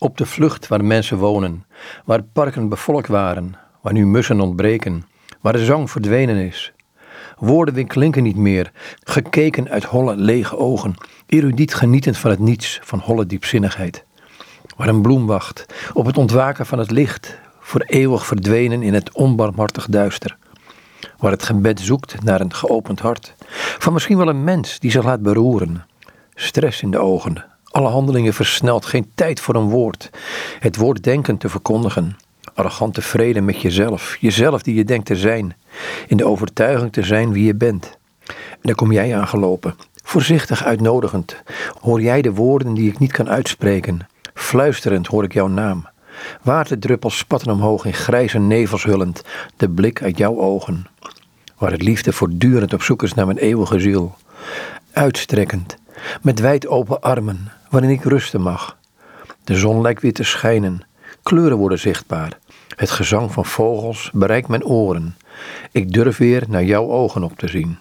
Op de vlucht waar mensen wonen, waar parken bevolkt waren, waar nu mussen ontbreken, waar de zang verdwenen is. Woorden klinken niet meer, gekeken uit holle, lege ogen, erudiet genietend van het niets, van holle diepzinnigheid. Waar een bloem wacht, op het ontwaken van het licht, voor eeuwig verdwenen in het onbarmhartig duister. Waar het gebed zoekt naar een geopend hart, van misschien wel een mens die zich laat beroeren. Stress in de ogen, alle handelingen versneld, geen tijd voor een woord. Het woord denken te verkondigen. Arrogante vrede met jezelf, jezelf die je denkt te zijn. In de overtuiging te zijn wie je bent. En dan kom jij aangelopen, voorzichtig uitnodigend. Hoor jij de woorden die ik niet kan uitspreken. Fluisterend hoor ik jouw naam. Waterdruppels spatten omhoog in grijze nevels hullend, de blik uit jouw ogen. Waar het liefde voortdurend op zoek is naar mijn eeuwige ziel. Uitstrekkend, met wijd open armen, waarin ik rusten mag. De zon lijkt weer te schijnen, kleuren worden zichtbaar. Het gezang van vogels bereikt mijn oren. Ik durf weer naar jouw ogen op te zien.